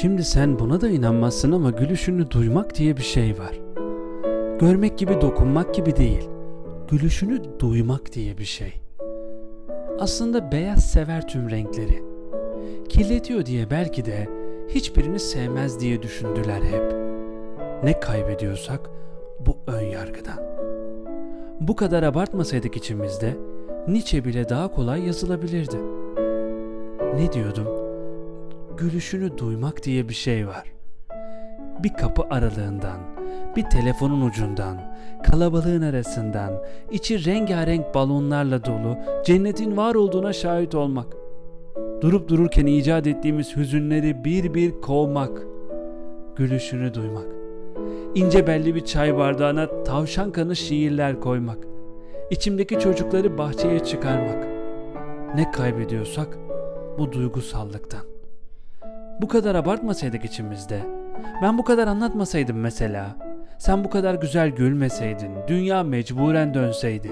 Şimdi sen buna da inanmazsın ama gülüşünü duymak diye bir şey var. Görmek gibi dokunmak gibi değil. Gülüşünü duymak diye bir şey. Aslında beyaz sever tüm renkleri. Kirletiyor diye belki de hiçbirini sevmez diye düşündüler hep. Ne kaybediyorsak bu ön yargıdan. Bu kadar abartmasaydık içimizde Nietzsche bile daha kolay yazılabilirdi. Ne diyordum? Gülüşünü duymak diye bir şey var. Bir kapı aralığından, bir telefonun ucundan, kalabalığın arasından, içi rengarenk balonlarla dolu cennetin var olduğuna şahit olmak. Durup dururken icat ettiğimiz hüzünleri bir bir kovmak. Gülüşünü duymak. İnce belli bir çay bardağına tavşan kanı şiirler koymak. İçimdeki çocukları bahçeye çıkarmak. Ne kaybediyorsak bu duygusallıktan. Bu kadar abartmasaydık içimizde. Ben bu kadar anlatmasaydım mesela. Sen bu kadar güzel gülmeseydin, dünya mecburen dönseydi.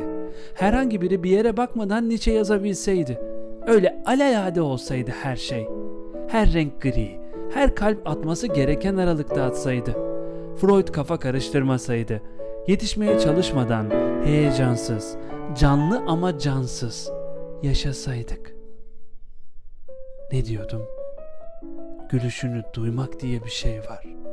Herhangi biri bir yere bakmadan Nietzsche yazabilseydi. Öyle alelade olsaydı her şey. Her renk gri, her kalp atması gereken aralıkta atsaydı. Freud kafa karıştırmasaydı. Yetişmeye çalışmadan heyecansız, canlı ama cansız yaşasaydık. Ne diyordum? Gülüşünü duymak diye bir şey var.